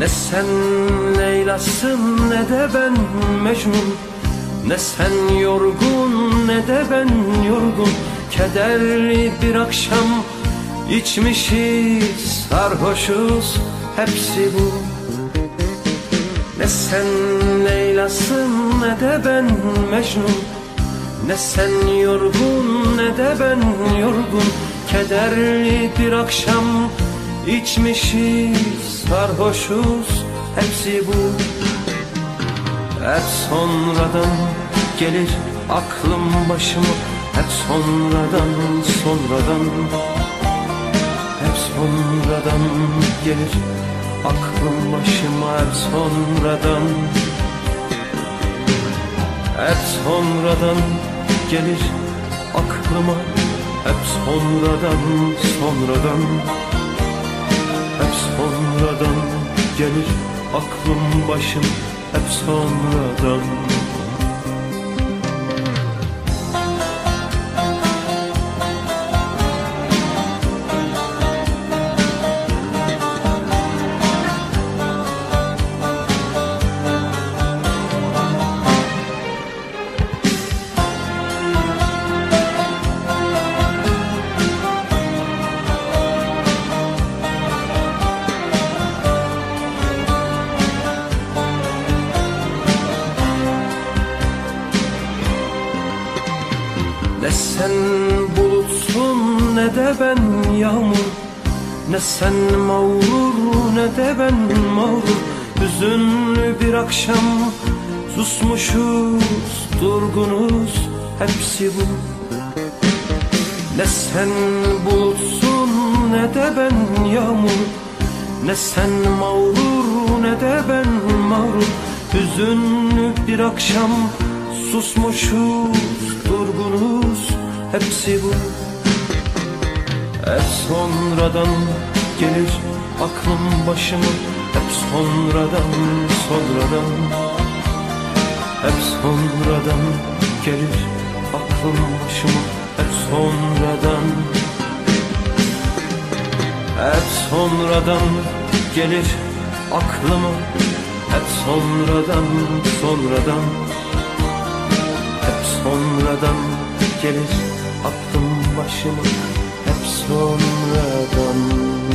Ne sen Leyla'sın ne de ben Mecnun. Ne sen yorgun ne de ben yorgun. Kederli bir akşam içmişiz sarhoşuz hepsi bu. Ne sen Leyla'sın ne de ben Mecnun. Ne sen yorgun ne de ben yorgun. Kederli bir akşam içmişiz sarhoşuz hepsi bu. Hep sonradan gelir aklım başıma. Hep sonradan sonradan. Hep sonradan gelir aklım başıma. Hep sonradan. Hep sonradan gelir aklıma. Hep sonradan sonradan Hep sonradan gelir aklım başım Hep sonradan Ne sen bulutsun ne de ben yağmur. Ne sen mağrur ne de ben mağrur. Hüzünlü bir akşam susmuşuz durgunuz hepsi bu. Ne sen bulutsun ne de ben yağmur. Ne sen mağrur ne de ben mağrur. Hüzünlü bir akşam susmuşuz durgunuz hepsi bu. Hep sonradan gelir aklım başıma. Hep sonradan sonradan. Hep sonradan gelir aklım başıma. Hep sonradan. Hep sonradan gelir aklıma. Hep sonradan sonradan sonradan gelir aklım başıma hep sonradan.